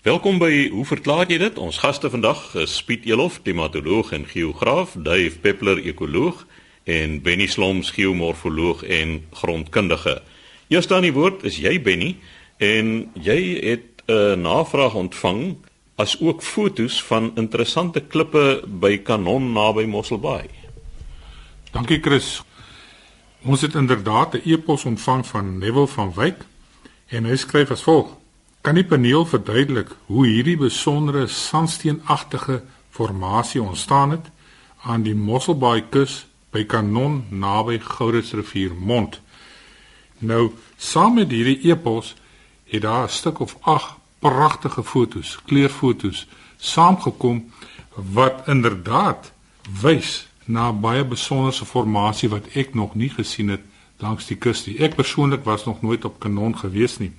Welkom by Hoe verklaar jy dit? Ons gaste vandag is Piet Elof, klimatoloog en geograaf, Dave Peppler, ekoloog en Benny Sloms, geomorfoloog en grondkundige. Eers dan die woord is jy Benny en jy het 'n navraag ontvang as ook fotos van interessante klippe by Kanon naby Mosselbaai. Dankie Chris. Ons het inderdaad 'n e-pos ontvang van Neville van Wyk en hy skryf as volg: Kan die paneel verduidelik hoe hierdie besondere sandsteenagtige formasie ontstaan het aan die Mosselbaai kus by Kanon naby Gouritsrivier mond? Nou, saam met hierdie epos het daar 'n stuk of 8 pragtige fotos, kleurfotos saamgekom wat inderdaad wys na baie besonderse formasie wat ek nog nie gesien het langs die kus nie. Ek persoonlik was nog nooit op Kanon gewees nie.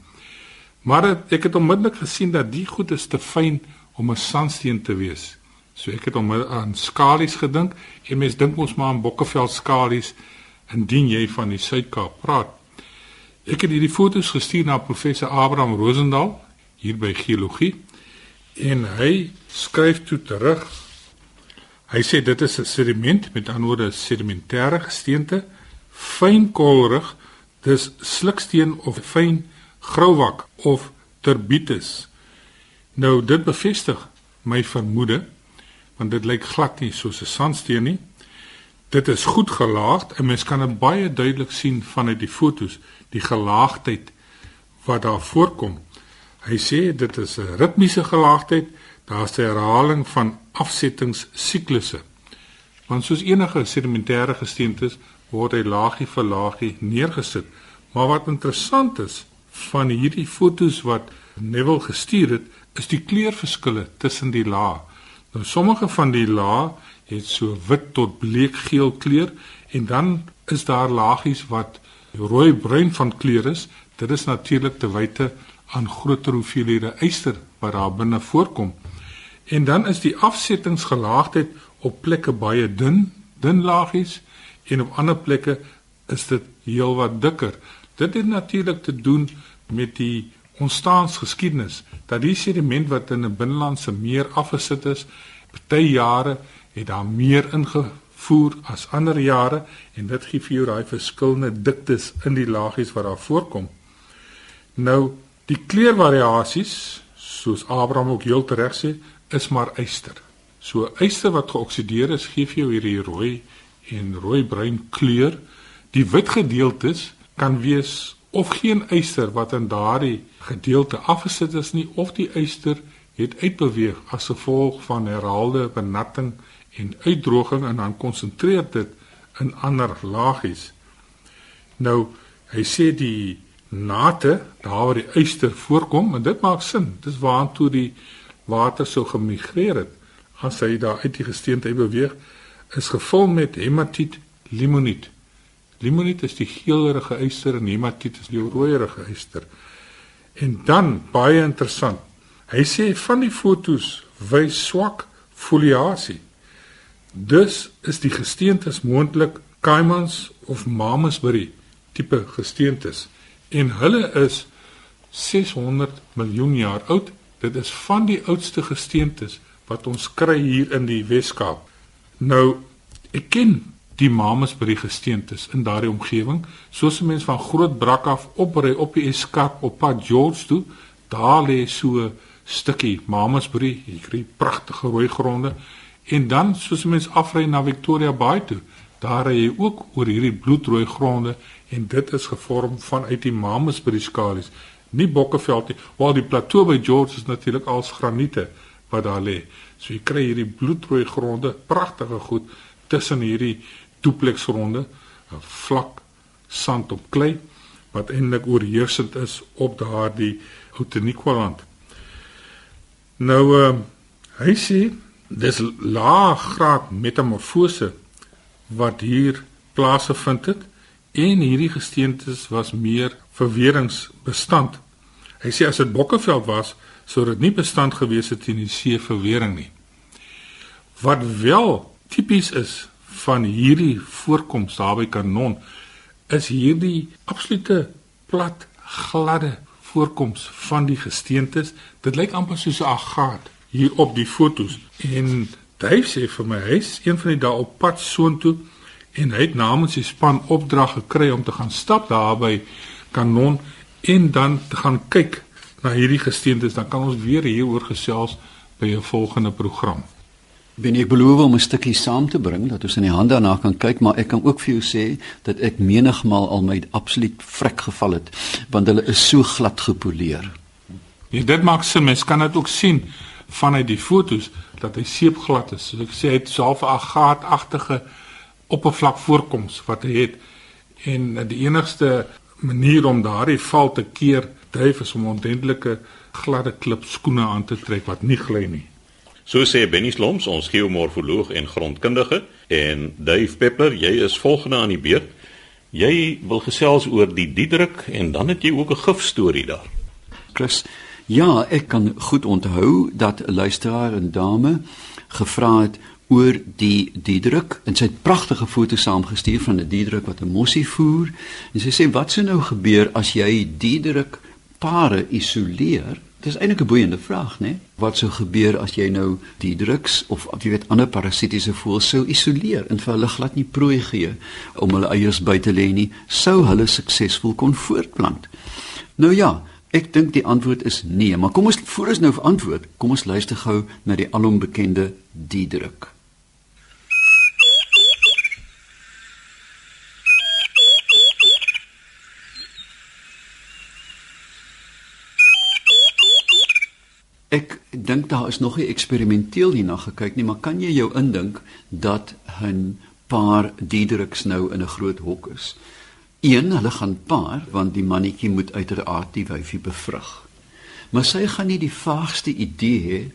Maar het, ek het onmiddellik gesien dat die goed is te fyn om 'n sandsteen te wees. So ek het onmiddellik aan skalies gedink en mense dink ons maar aan Bokkeveld skalies indien jy van die Suid-Kaap praat. Ek het hierdie foto's gestuur na professor Abraham Rosendaal hier by geologie en hy skryf toe terug. Hy sê dit is 'n sediment met anderwoorde sedimentêre gesteente, fyn koolrig, dis sliksteen of fyn grouwak of terbitus. Nou dit bevestig my vermoede want dit lyk glad nie soos 'n sandsteen nie. Dit is goed gelaagd en mens kan dit baie duidelik sien vanuit die fotos die gelaagdheid wat daar voorkom. Hy sê dit is 'n ritmiese gelaagdheid, daar's 'n herhaling van afsettingsiklusse. Want soos enige sedimentêre gesteentes word hy laagie vir laagie neergesit. Maar wat interessant is van hierdie fotos wat Neville gestuur het, is die kleurverskille tussen die lae. Nou sommige van die lae het so wit tot bleekgeel kleur en dan is daar laagies wat rooi-bruin van kleur is, dit is natuurlik te wyte aan groter hoeveelhede yster wat daar binne voorkom. En dan is die afsettingsgelaagdheid op plekke baie dun, dun laagies en op ander plekke is dit heelwat dikker. Dit het natuurlik te doen met die ontstaansgeskiedenis dat die sediment wat in 'n binnelandse meer afgesit is, party jare het daar meer inge voer as ander jare en dit gee vir jou daai verskillende diktes in die laagies wat daar voorkom. Nou die kleurvariasies soos Abraham ook heel reg sê is maar yster. So yster wat geoksideer is gee vir jou hierdie rooi en rooi-bruin kleur. Die wit gedeeltes kan wees of geen yster wat in daardie gedeelte afgesit is nie of die yster het uitbeweeg as gevolg van herhaalde benatting en uitdroging en dan konsentreer dit in ander laagies. Nou, hy sê die nate, daar waar die yster voorkom, en dit maak sin. Dis waartoe die water sou gemigreer het as hy daar uit die gesteente beweeg, is gevul met hematiet limoniet. Limoniet is die geelrige yster en hematiet is die rooierige yster. En dan baie interessant. Hy sê van die fotos wys swak foliasie. Dus is die gesteentes moontlik Caimans of Mamasbury tipe gesteentes en hulle is 600 miljoen jaar oud. Dit is van die oudste gesteentes wat ons kry hier in die Weskaap. Nou ek ken die Mamasbury gesteentes in daardie omgewing, soos 'n mens van Groot Brak af opry op die Eskarp op pad George toe, daar lê so 'n stukkie Mamasbury, kry pragtige rooi gronde. En dan soos mens afry na Victoria Bay toe, daar ry jy ook oor hierdie bloedrooi gronde en dit is gevorm vanuit die Mamasbury-skalies, nie Bokkeveld nie, waar die plateau by George is natuurlik als graniete wat daar lê. So jy kry hierdie bloedrooi gronde, pragtige goed tussen hierdie duplex-gronde, 'n vlak sand op klei wat eintlik oorheersend is op daardie Outeniqualand. Nou uh, hy sê dis laaggraad metamorfose wat hier plaasgevind het en hierdie gesteentes was meer verweringsbestand. Hy sê as dit Bokkeveld was, sou dit nie bestand gewees het teen die see verwering nie. Wat wel tipies is van hierdie voorkoms daar by Kanon is hierdie absolute plat gladde voorkoms van die gesteentes. Dit lyk amper soos 'n agaat hier op die fotos. En Dave sê vir my hy's een van die dae op pad soontoe en hy het namens die span opdrag gekry om te gaan stap daar by Kanon en dan te gaan kyk na hierdie gesteentes. Dan kan ons weer hieroor gesels by 'n volgende program. Ben ek beloof om 'n stukkie saam te bring dat ons in die hand daarna kan kyk, maar ek kan ook vir jou sê dat ek menigmal al my absoluut vrek geval het want hulle is so glad gepoleer. Ja, dit maak sin, mens kan dit ook sien vanuit die fotos dat hy seepglad is. So ek sê hy het self 'n agaatagtige oppervlak voorkoms wat hy het. En die enigste manier om daardie val te keer, dryf is om ordentlike gladde klip skoene aan te trek wat nie gly nie. So sê Benny Sloms, ons geomorfoloog en grondkundige, en Dave Peppler, jy is volgende aan die beurt. Jy wil gesels oor die Diedruk en dan het jy ook 'n gifstorie daar. Chris, ja, ek kan goed onthou dat 'n luisteraar en dame gevra het oor die Diedruk en sy het pragtige foto's saamgestuur van 'n Diedruk wat 'n mossie voer en sy sê wat sou nou gebeur as jy Diedruk pare isoleer? Dis eintlik 'n boeiende vraag, né? Wat sou gebeur as jy nou die druks of jy weet ander parasitiese voëls sou isoleer en vir hulle glad nie prooi gee om hulle eiers by te lê nie, sou hulle suksesvol kon voortplant? Nou ja, ek dink die antwoord is nee, maar kom ons voor ons nou antwoord, kom ons luister gou na die alom bekende die druk. Ek dink daar is nog nie eksperimenteel hierna gekyk nie, maar kan jy jou indink dat 'n paar diedruks nou in 'n groot hok is? Een, hulle gaan paar want die mannetjie moet uiteraard die wyfie bevrug. Maar sy gaan nie die vaagste idee hê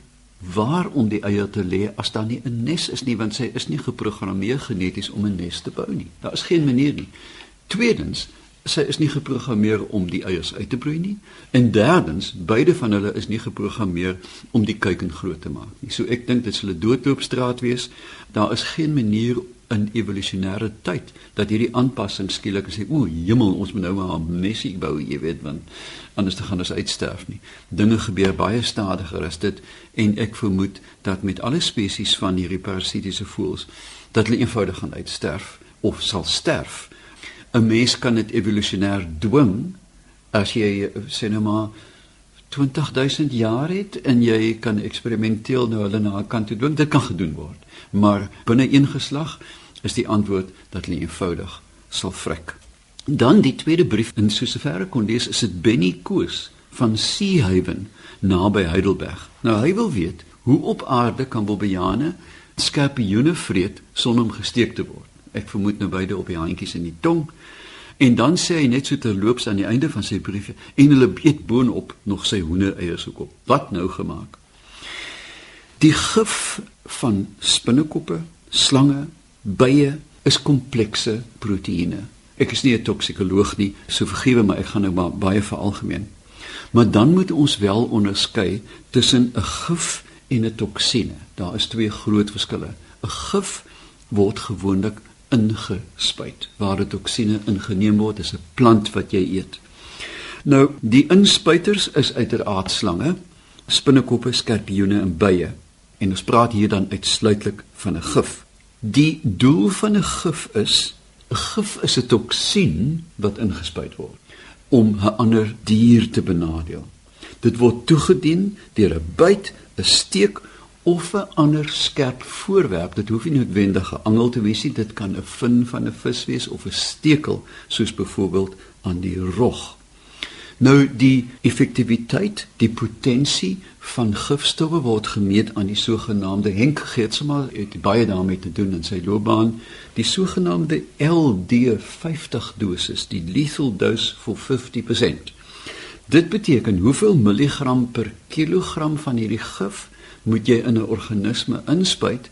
waar om die eier te lê as daar nie 'n nes is nie want sy is nie geprogrammeer geneties om 'n nes te bou nie. Daar is geen manier nie. Tweedens, sy is nie geprogrammeer om die eiers uit te broei nie. En derdens, beide van hulle is nie geprogrammeer om die kuiken groot te maak nie. So ek dink dit sal 'n doodloopstraat wees. Daar is geen manier in evolusionêre tyd dat hierdie aanpassing skielik sê, "O, hemel, ons moet nou maar 'n messie bou, jy weet, want anders te gaan ons uitsterf nie." Dinge gebeur baie stadiger as dit en ek vermoed dat met alle spesies van hierdie parasitiese voëls dat hulle eenvoudig gaan uitsterf of sal sterf 'n mens kan dit evolusionêr dwing as jy sê nou maar 20000 jaar het en jy kan eksperimenteel nou hulle na 'n kant toe dwing. Dit kan gedoen word maar binne een geslag is die antwoord dat hulle eenvoudig sal vrek. Dan die tweede brief in sosoverre kon lees is dit Benny Koos van Seehaven naby Heidelberg. Nou hy wil weet hoe op aarde kan bobbejane skorpioene vreet sonder om gesteek te word ek vermoed nou beide op die handjies in die tong En dan sê hy net so terloops aan die einde van sy brief en hulle beet boonop nog sy hoendereiers ook op. Wat nou gemaak? Die gif van spinnekoppe, slange, bye is komplekse proteïene. Ek is nie 'n toksikoloog nie, so vergewe my, ek gaan nou maar baie veralgemeen. Maar dan moet ons wel onderskei tussen 'n gif en 'n toksine. Daar is twee groot verskille. 'n Gif word gewoonlik ingespuit waar dit toksine ingeneem word is 'n plant wat jy eet. Nou die inspuiters is uiteraard slange, spinnekoppe, skorpioene en bye. En ons praat hier dan uitsluitlik van 'n gif. Die doel van 'n gif is 'n gif is 'n toksien wat ingespuit word om 'n ander dier te benadeel. Dit word toegedien deur 'n byt, 'n steek of 'n ander skerp voorwerp. Dit hoef nie noodwendig 'n angel te wees nie, dit kan 'n vin van 'n vis wees of 'n stekel, soos byvoorbeeld aan die rog. Nou die effektiwiteit, die potensie van gifstowwe word gemeet aan die sogenaamde Henk Geertsma het baie daarmee te doen in sy loopbaan, die sogenaamde LD50 dosis, die lethal dose for 50%. Dit beteken hoeveel milligram per kilogram van hierdie gif moet jy in 'n organisme inspuit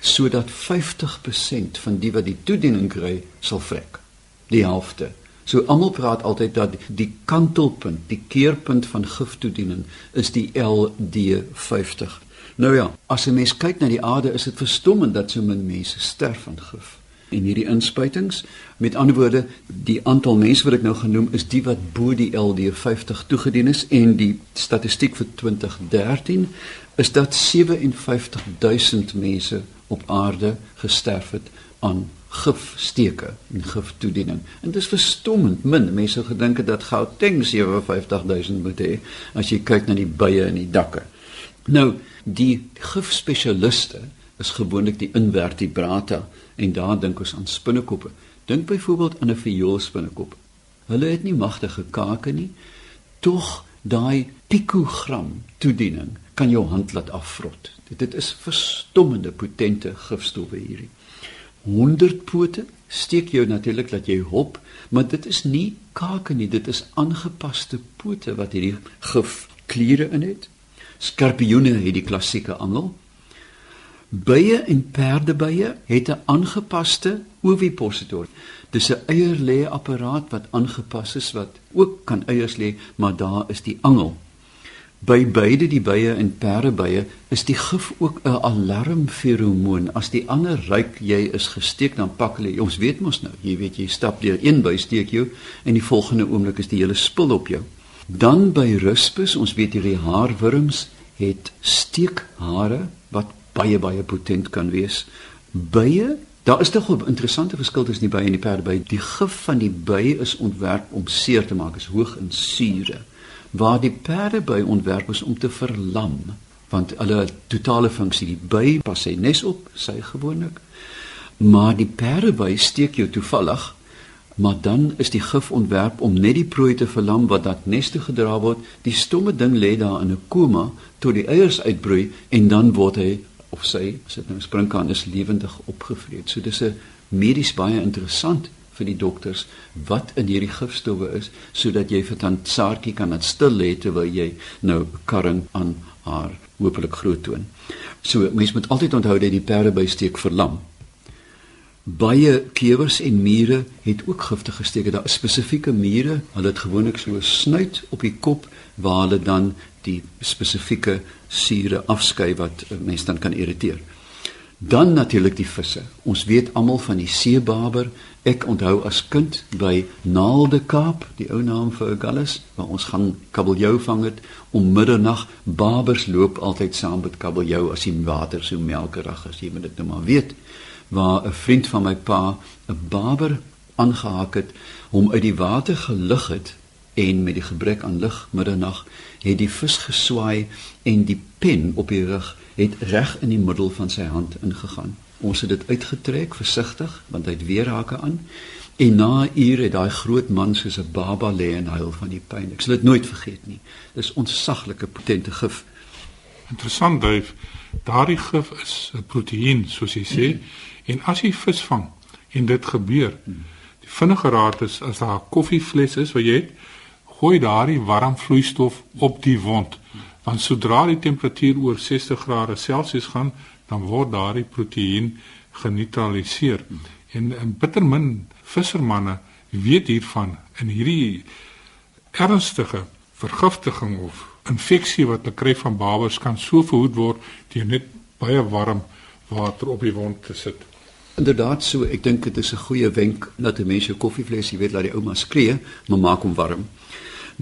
sodat 50% van die wat die toediening kry sal vrek. Die helfte. So almal praat altyd dat die kantelpunt, die keerpunt van giftoediening is die LD50. Nou ja, as 'n mens kyk na die aarde, is dit verstommend dat so min mense sterf van gif. en hierdie inspuitings. Met ander woorde, die aantal mense wat ek nou genoem is die wat bo die LD50 toegedien is en die statistiek vir 2013 is dat 57000 mense op aarde gesterf het aan gifsteke en giftoediening. En dit is verstommend min. Mense gedink het dat Gauteng 57000 moet hê as jy kyk na die bye en die dakke. Nou, die gifspesialiste is gewoonlik die invertebrata en daar dink ons aan spinnekoppe. Dink byvoorbeeld aan 'n vioolspinnekop. Hulle het nie magtige kake nie. Tog daai pikogram toediening kan jou hand laat afvrot. Dit, dit is verstommende potente gifstowwe hierdie. 100 pote steek jou natuurlik dat jy hop, maar dit is nie kake nie, dit is aangepaste pote wat hierdie gif kliere in het. Skorpioene het die klassieke angel. Bye en perdebye het 'n aangepaste ovipositor. Dis 'n eierlê apparaat wat aangepas is wat ook kan eiers lê, maar daar is die angel. By beide die bye en perdebye is die gif ook 'n alarmferomoon. As die ander ruik jy is gesteek, dan pak hulle. Ons weet mos nou, jy weet jy stap deur een by steek jou en die volgende oomblik is die hele spul op jou. Dan by ruspus, ons weet hierdie haarwurms het steekhare wat baie baie potent kan wees. Bye, daar is tog 'n interessante verskil tussen die bye en die perdeby. Die gif van die bye is ontwerp om seer te maak, is hoog in sure, waar die perdeby ontwerp is om te verlam, want hulle totale funksie die by pas sy nes op, sy gewoonlik. Maar die perdeby steek jou toevallig maar dan is die gif ontwerp om net die prooi te verlam wat dat nes toe gedra word. Die stomme ding lê daar in 'n koma tot die eiers uitbroei en dan word hy of sy as dit nou sprinkaan is lewendig opgevreet. So dis 'n medies baie interessant vir die dokters wat in hierdie gifstowwe is sodat jy vir tant Saartjie kan dit stil lê terwyl jy nou karring aan haar hopelik groot toon. So mens moet altyd onthou dat die perde by steek verlam. Baie klewers en mure het ook giftige steke. Daar is spesifieke mure, hulle het gewoonlik so 'n snuit op die kop waar hulle dan die spesifieke sure afskei wat mense dan kan irriteer. Dan natuurlik die visse. Ons weet almal van die seebaber. Ek onthou as kind by Naaldekaap, die ou naam vir gallus, waar ons gaan kabeljou vang het om middernag. Babers loop altyd saam met kabeljou as die water so melkerig is, jy moet dit nou maar weet. Waar 'n vriend van my pa 'n baber aangehaak het, hom uit die water gelig het en met die gebrek aan lig middernag het die vis geswaai en die pen op die rug het reg in die middel van sy hand ingegaan. Ons het dit uitgetrek versigtig want hy het weer hake aan en na 'n uur het daai groot man soos 'n baba lê en huil van die pyn. Ek sal dit nooit vergeet nie. Dis ontsaglike potente gif. Interessant, Dave. Daardie gif is 'n proteïen soos jy sê mm. en as jy vis vang en dit gebeur, die vinnige raad is as daar 'n koffievles is wat jy het, gooi daardie warm vloeistof op die wond. Want sodra die temperatuur oor 60 grade Celsius gaan, dan word daardie proteïen geneutraliseer. En in bittermin vissermanne weet hiervan in hierdie ernstige vergiftiging of infeksie wat hulle kry van babas kan so verhoed word deur net baie warm water op die wond te sit. Inderdaad so, ek dink dit is 'n goeie wenk dat 'n mens jou koffievles, jy weet, laat die ouma skree, maar maak hom warm.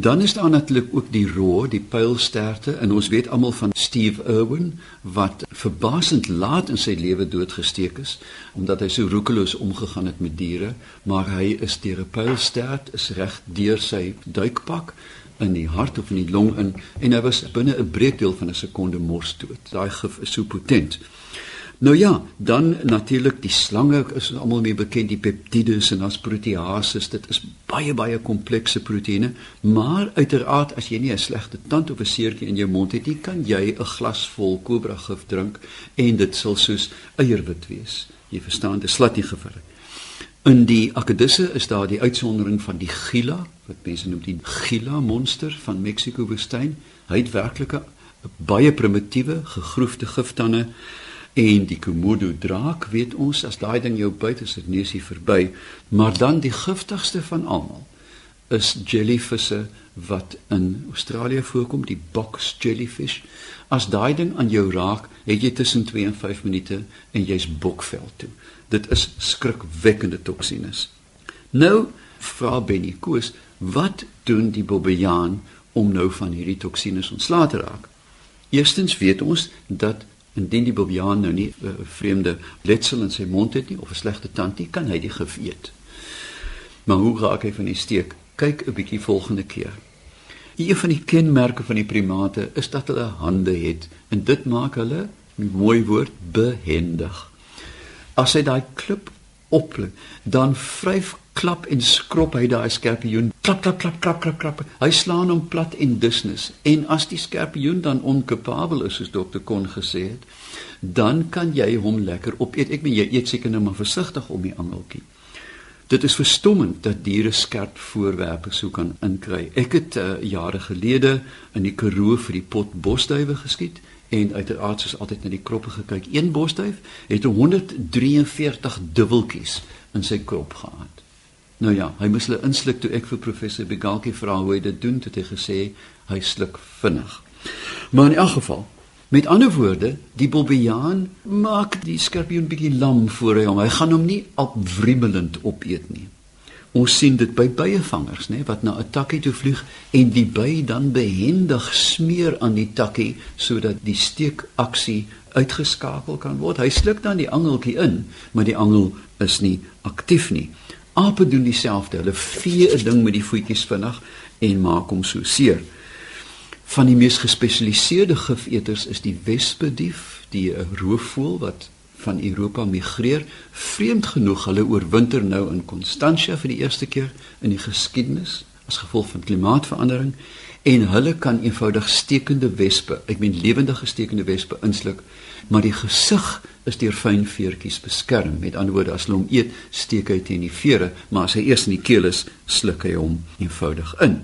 Dan is daar natuurlik ook die roe, die pylsterte en ons weet almal van Steve Irwin wat verbasend laat in sy lewe doodgesteek is omdat hy so roekeloos omgegaan het met diere, maar hy is deur 'n pylstert is reg deur sy duikpak in die hart of in die long in en hy was binne 'n breekdeel van 'n sekonde mors dood. Daai gif is so potent. Nou ja, dan natuurlik die slange is almal mee bekend die peptides en as proteases. Dit is baie baie komplekse proteïene, maar uiteraard as jy nie 'n slegte tand of 'n seertjie in jou mond het nie, kan jy 'n glas vol kobra gif drink en dit sal soos eierwit wees. Jy verstaan, dit slat nie gevaarlik. In die akedisse is daar die uitsondering van die Gila, wat mense noem die Gila monster van Mexiko woestyn. Hy het werklik 'n baie primitiewe gegroefde giftande en die komodo draak weet ons as daai ding jou byt is dit neusie verby maar dan die giftigste van almal is jellyvisse wat in Australië voorkom, die box jellyfish. As daai ding aan jou raak, het jy tussen 2 en 5 minute en jy's bokvel toe. Dit is skrikwekkende toksines. Nou vra Benny Koos, wat doen die bobbejaan om nou van hierdie toksines ontslae te raak? Eerstens weet ons dat indien die bobbejaan nou nie 'n uh, vreemde letsel in sy mond het nie of 'n slegte tand nie, kan hy die gif eet. Maar hoe raak hy van die steek? Kyk 'n bietjie volgende keer. Een van die kenmerke van die primate is dat hulle hande het en dit maak hulle, 'n mooi woord, behendig. As hy daai klip oplik, dan vryf klap en skrop hy daai skorpioen. Klap klap klap klap klap klap. Hy slaan hom plat en dusnis. En as die skorpioen dan onkapabel is soos dokter kon gesê het, dan kan jy hom lekker opeet. Ek meen jy eet seker nou maar versigtig om die angeltjie. Dit is verstommend dat diere skerp voorwerpe so kan inkry. Ek het uh, jare gelede in die Karoo vir die pot bosduwe geskiet en uiteraard soos altyd na die kroppe gekyk. Een bosduif het 143 dubbeltjies in sy krop gehad. Nou ja, hy moes hulle insluk toe ek vir professor Begalkie vra hoe hy dit doen, het hy gesê hy sluk vinnig. Maar in elk geval, Met ander woorde, die bobbejaan maak die skorpioen bietjie lam voor hy hom. Hy gaan hom nie opwriemelend opeet nie. Ons sien dit by byevangers, nê, wat na 'n takkie toe vlieg en die by dan behendig smeer aan die takkie sodat die steekaksie uitgeskakel kan word. Hy sluk dan die angeltjie in, maar die angel is nie aktief nie. Ape doen dieselfde. Hulle vee 'n ding met die voetjies vinnig en maak hom so seer. Van die mees gespesialiseerde gifeters is die wespedief, die roofvoël wat van Europa migreer. Vreemd genoeg, hulle oorwinter nou in Constantia vir die eerste keer in die geskiedenis as gevolg van klimaatsverandering en hulle kan eenvoudig stekende wespe, ek meen lewendige stekende wespe insluk, maar die gesig is deur fyn veertjies beskerm. Met ander woorde, as hulle hom eet, steek hy teen die vere, maar as hy eers in die keel is, sluk hy hom eenvoudig in.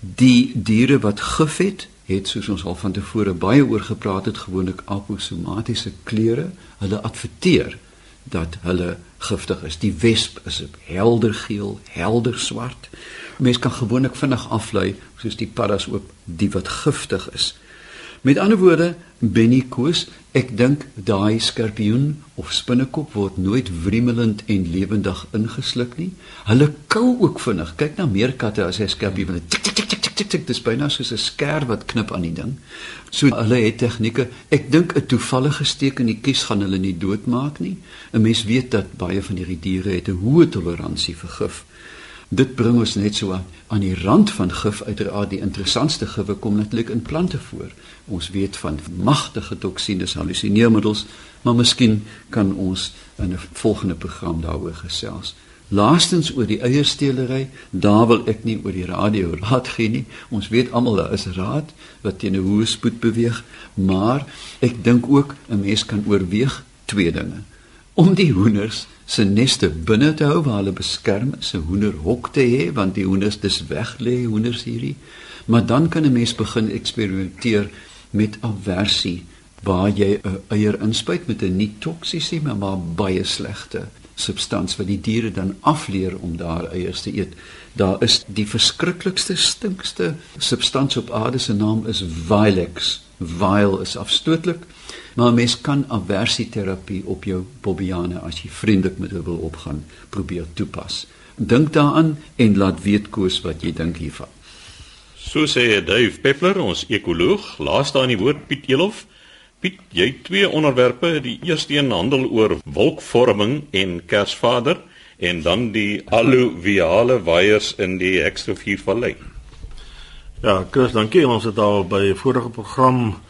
Die diere wat gif het, het soos ons al van tevore baie oor gepraat het, gewoonlik aposomatiese kleure. Hulle adverteer dat hulle giftig is. Die wesp is helder geel, helder swart. Mens kan gewoonlik vinnig aflei soos die paddas ook die wat giftig is. Met ander woorde, Benny Koos, ek dink daai skorpioen of spinnekop word nooit wriemelend en lewendig ingesluk nie. Hulle kou ook vinnig. Kyk na meerkatte as hy skorpioen tik tik tik tik tik dis byna soos 'n sker wat knip aan die ding. So hulle het tegnieke. Ek dink 'n toevallige steek in die kies gaan hulle nie doodmaak nie. 'n Mens weet dat baie van hierdie diere het 'n hoë toleransie vir gif. Dit bring ons net so aan die rand van gif uiteraard die interessantste gif kom natuurlik in plante voor. Ons weet van magtige toksines, hallusineermiddels, maar miskien kan ons in 'n volgende program daaroor gesels. Laastens oor die eiersteelery, daar wil ek nie oor die radio raad gee nie. Ons weet almal daar is raad wat teen 'n hoë spoed beweeg, maar ek dink ook 'n mens kan oorweeg twee dinge. Om die hoenders se neste binne te hou waar hulle beskerm is, 'n hoenderhok te hê want die hoenders dis weg lê hoenders hierdie. Maar dan kan 'n mens begin eksperimenteer met aversie waar jy 'n eier inspuit met 'n nie toksiese maar, maar baie slegte substans wat die diere dan afleer om daar eiers te eet. Daar is die verskriklikste stinkste substans op aarde se naam is Vilex. Vile is afstootlik, maar mens kan aversieterapie op jou bobiane as jy vriendelik met hulle wil opgaan probeer toepas. Dink daaraan en laat weet koes wat jy dink hiervan. So sê Dave Peppler, ons ekoloog, laaste aan die woord Piet Elof. Piet, jy het twee onderwerpe, die eerste een handel oor wolkvorming en Kersvader en dan die alluviale waiers in die Ekstrofiervallei. Ja, Chris, dankie. Ons het al by 'n vorige program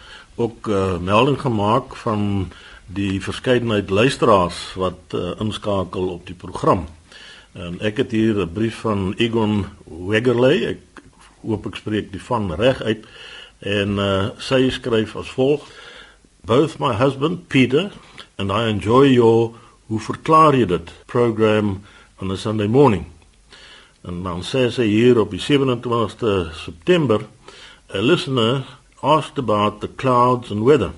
ook uh, melding gemaak van die verskeidenheid luisteraars wat uh, inskakel op die program. En ek het hier 'n brief van Egon Wegerley. Ek hoop ek spreek die van reg uit. En uh, sy skryf as volg: both my husband Peter and I enjoy your Hoe verklaar jy dit program on a Sunday morning. En dan sê sy hier op die 27ste September a listener asked about the clouds and weather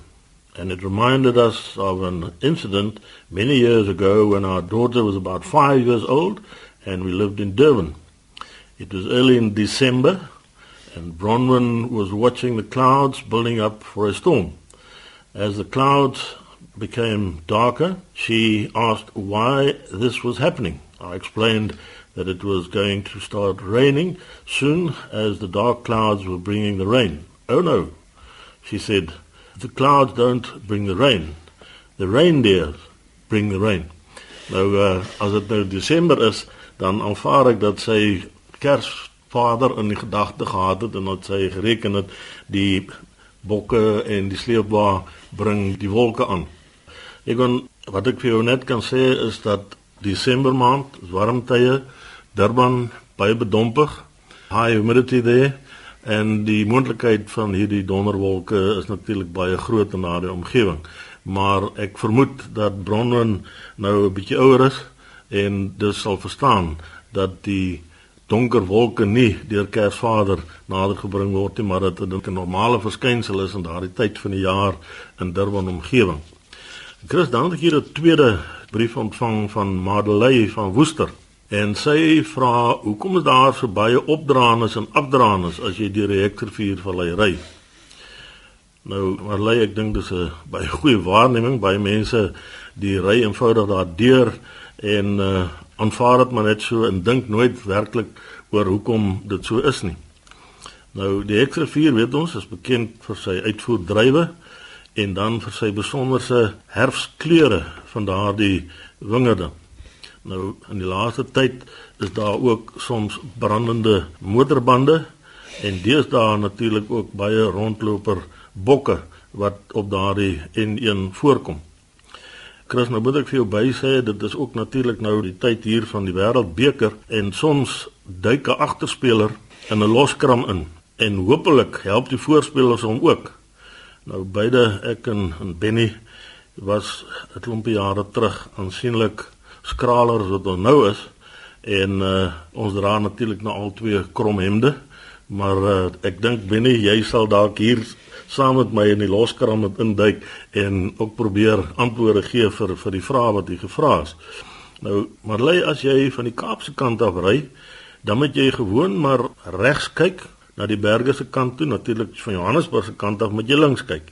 and it reminded us of an incident many years ago when our daughter was about 5 years old and we lived in Durban. It was early in December, and Bronwyn was watching the clouds building up for a storm. As the clouds became darker, she asked why this was happening. I explained that it was going to start raining soon as the dark clouds were bringing the rain. Oh no, she said, the clouds don't bring the rain. The reindeer bring the rain. Nou uh, as dit nou Desember is, dan aanvaar ek dat sy Kersvader in die gedagte gehad het en dat sy gereken het die bokke en die sleepwa bring die wolke aan. Ek kon wat ek vir jou net kan sê is dat Desember maand, warm Durban baie bedompig, high humidity there en die moontlikheid van hierdie donderwolke is natuurlik baie groot in daardie omgewing. Maar ek vermoed dat Bronwyn nou 'n bietjie ouer is en dus sal verstaan dat die donker wolke nie deur Kersvader nader gebring word nie, maar dat dit 'n normale verskynsel is in daardie tyd van die jaar in Durban omgewing. Chris, dan het ek hier 'n tweede brief ontvang van Madeleine van Woester. En sy vra hoekom is daar so baie opdraandes en afdraandes as jy die Hektorvuur vallei ry? Nou, Marley, ek dink dis 'n baie goeie waarneming. Baie mense die ry eenvoudig daardeur en uh aanvaar dit maar net so en dink nooit werklik oor hoekom dit so is nie. Nou, die Hektorvuur, weet ons, is bekend vir sy uitvoerdrywe en dan vir sy besonderse herfskleure van daardie wingerde. Nou in die laaste tyd is daar ook soms brandende motorbande en deesdae natuurlik ook baie rondloper bokke wat op daardie N1 voorkom. Chris, nou moet ek vir jou bysê dit is ook natuurlik nou die tyd hier van die Wêreldbeker en soms duik 'n agterspeler in 'n loskram in en hopelik help die voorspelers hom ook. Nou beide ek en, en Benny was 'n klompie jare terug aansienlik skraler as wat ons nou is en uh, ons dra natuurlik nou al twee krom hemde maar uh, ek dink binne jy sal dalk hier saam met my in die loskram met induik en ook probeer antwoorde gee vir vir die vrae wat jy gevra het. Nou, maar lê as jy van die Kaapse kant af ry, dan moet jy gewoon maar regs kyk na die berge se kant toe, natuurlik van Johannesburg se kant af moet jy links kyk.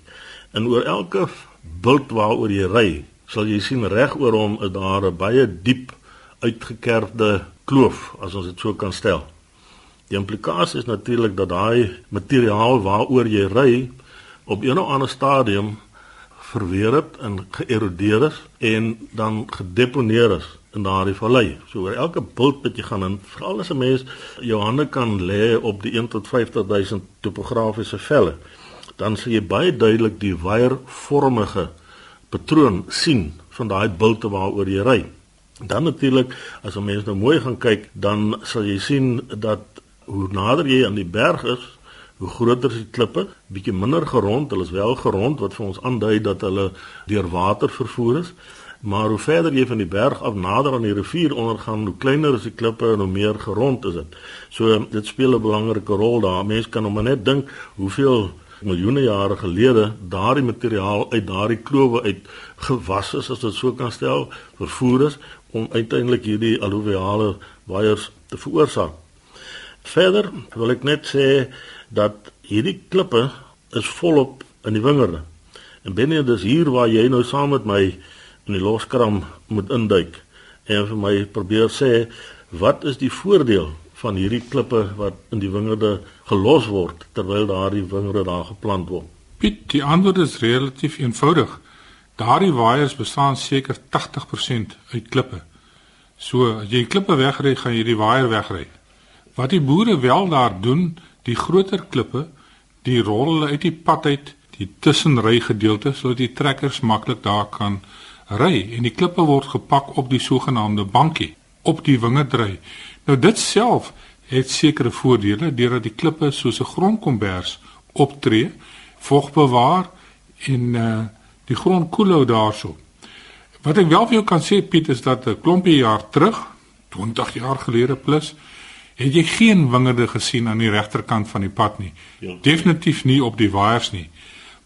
En oor elke bult waaroor jy ry, sal jy sien reg oor hom is daar 'n baie diep uitgekerfde kloof as ons dit so kan stel. Die implikasie is natuurlik dat daai materiaal waaroor jy ry op 'n of ander stadium verweer het en geërodeer is en dan gedeponeer is in daardie vallei. So oor elke bult wat jy gaan in, veral as 'n mens jou hande kan lê op die 1 tot 50000 topografiese velle, dan sien jy baie duidelik die weiervormige patroon sien van daai bulte waaroor jy ry. Dan natuurlik as 'n mens nou mooi gaan kyk, dan sal jy sien dat hoe nader jy aan die berg is, hoe groter is die klippe, bietjie minder gerond, hulle is wel gerond wat vir ons aandui dat hulle deur water vervoer is. Maar hoe verder jy van die berg af nader aan die rivier ondergaan, hoe kleiner is die klippe en hoe meer gerond is dit. So dit speel 'n belangrike rol daar. Mense kan hom net dink hoeveel miljoene jare gelede daardie materiaal uit daardie klowe uit gewas is as dit so kan stel vervoer is om uiteindelik hierdie alluviale waiers te veroorsaak. Verder wil ek net sê dat hierdie klippe is volop in die wingerde. En binne dis hier waar jy nou saam met my in die loskram moet induik en vir my probeer sê wat is die voordeel van hierdie klippe wat in die wingerde gelos word terwyl daardie wingerde daar geplant word? Piet, die antwoord is relatief eenvoudig. Daardie waaiers bestaan seker 80% uit klippe. So, as jy klippe wegry, gaan jy die waaier wegry. Wat die boere wel daar doen, die groter klippe, die rol hulle uit die pad uit, die tussenry gedeelte sodat die trekkers maklik daar kan ry en die klippe word gepak op die sogenaamde bankie op die wingerdry. Nou dit self het sekere voordele deurdat die klippe soos 'n grondkombers optree, vog bewaar en uh die grond koel hou daarso. Wat ek wel vir jou kan sê Piet is dat 'n klompie jaar terug, 20 jaar gelede plus, het jy geen wingerde gesien aan die regterkant van die pad nie. Ja. Definitief nie op die waaiers nie.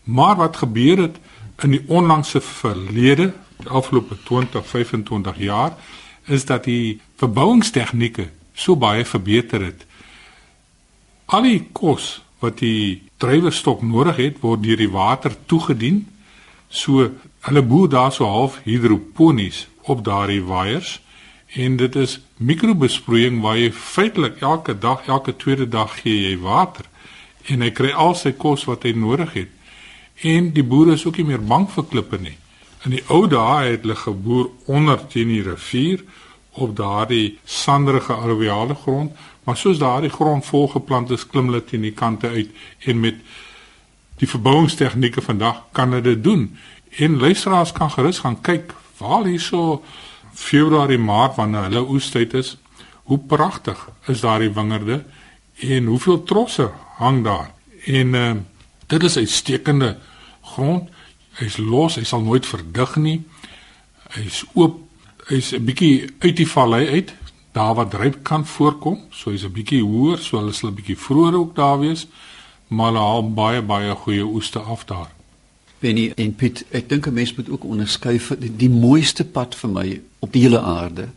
Maar wat gebeur het in die onlangse verlede, die afgelope 20, 25 jaar, is dat die verbouingstegnieke so baie verbeter het Al die kos wat die druiwestok nodig het, word deur die water toegedien. So hulle boer daar so half hidroponies op daardie waaiers en dit is mikrobesproeiing waar jy feitelik elke dag, elke tweede dag gee jy water en hy kry al sy kos wat hy nodig het. En die boere is ook nie meer bang vir klippe nie. In die ou dae het hulle geboer onder teen die rivier op daardie sanderige alluviale grond, maar soos daardie grond volgeplant is, klim hulle teen die kante uit en met die verbouingstegnieke vandag kan hulle dit doen. En luisteraars kan gerus gaan kyk waar hierso Februarie Maart wanneer hulle oestyd is, hoe pragtig is daardie wingerde en hoeveel trosse hang daar. En uh, dit is uitstekende grond Hy's los, hy sal nooit verdig nie. Hy's oop, hy's 'n bietjie uit die vallei uit, daar waar dryp kan voorkom, so hy's 'n bietjie hoër, so hulle sal 'n bietjie vroeër ook daar wees, maar hulle haal baie baie goeie oeste af daar. Benny en Piet, ek dink 'n mens moet ook onderskei die, die mooiste pad vir my op die hele aarde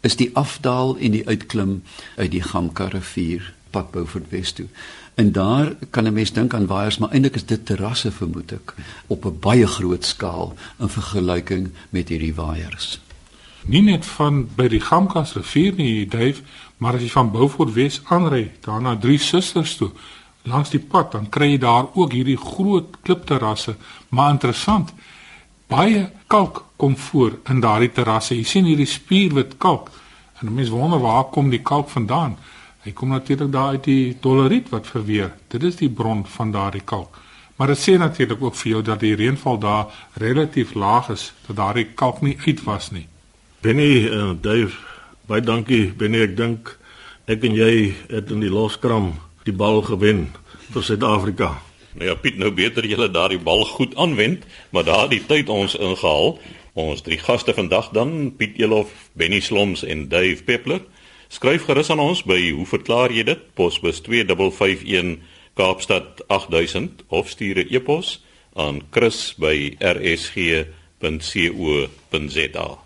is die afdaal en die uitklim uit die Gamka rivier pad Beaufort Wes toe. En daar kan 'n mens dink aan waaiers, maar eintlik is dit terrasse vermoed ek op 'n baie groot skaal in vergelyking met hierdie waaiers. Nie net van by die Gamkas rivier nie, Dave, maar as jy van Beaufort Wes aanry, daar na Drie Susters toe, langs die pad, dan kry jy daar ook hierdie groot klipterrasse, maar interessant. Baie kalk kom voor in daardie terrasse. Jy sien hierdie spierwit kalk. En mense wonder waar kom die kalk vandaan? Hy kom natuurlik daar uit die doleriet wat verweer. Dit is die bron van daardie kalk. Maar dit sê natuurlik ook vir jou dat die reënval daar relatief laag is, dat daardie kalk nie uit was nie. Benny, uh, Dave, baie dankie. Benny, ek dink ek en jy het in die loskram die bal gewen vir Suid-Afrika. Nou ja, Piet, nou beter jy laat daardie bal goed aanwend, maar daardie tyd ons ingehaal. Ons drie gaste vandag dan Piet Elof, Benny Sloms en Dave Peppler. Skryf gerus aan ons by hoe verklaar jy dit? Posbus 2551 Kaapstad 8000 of stuur 'n e-pos aan chris@rsg.co.za.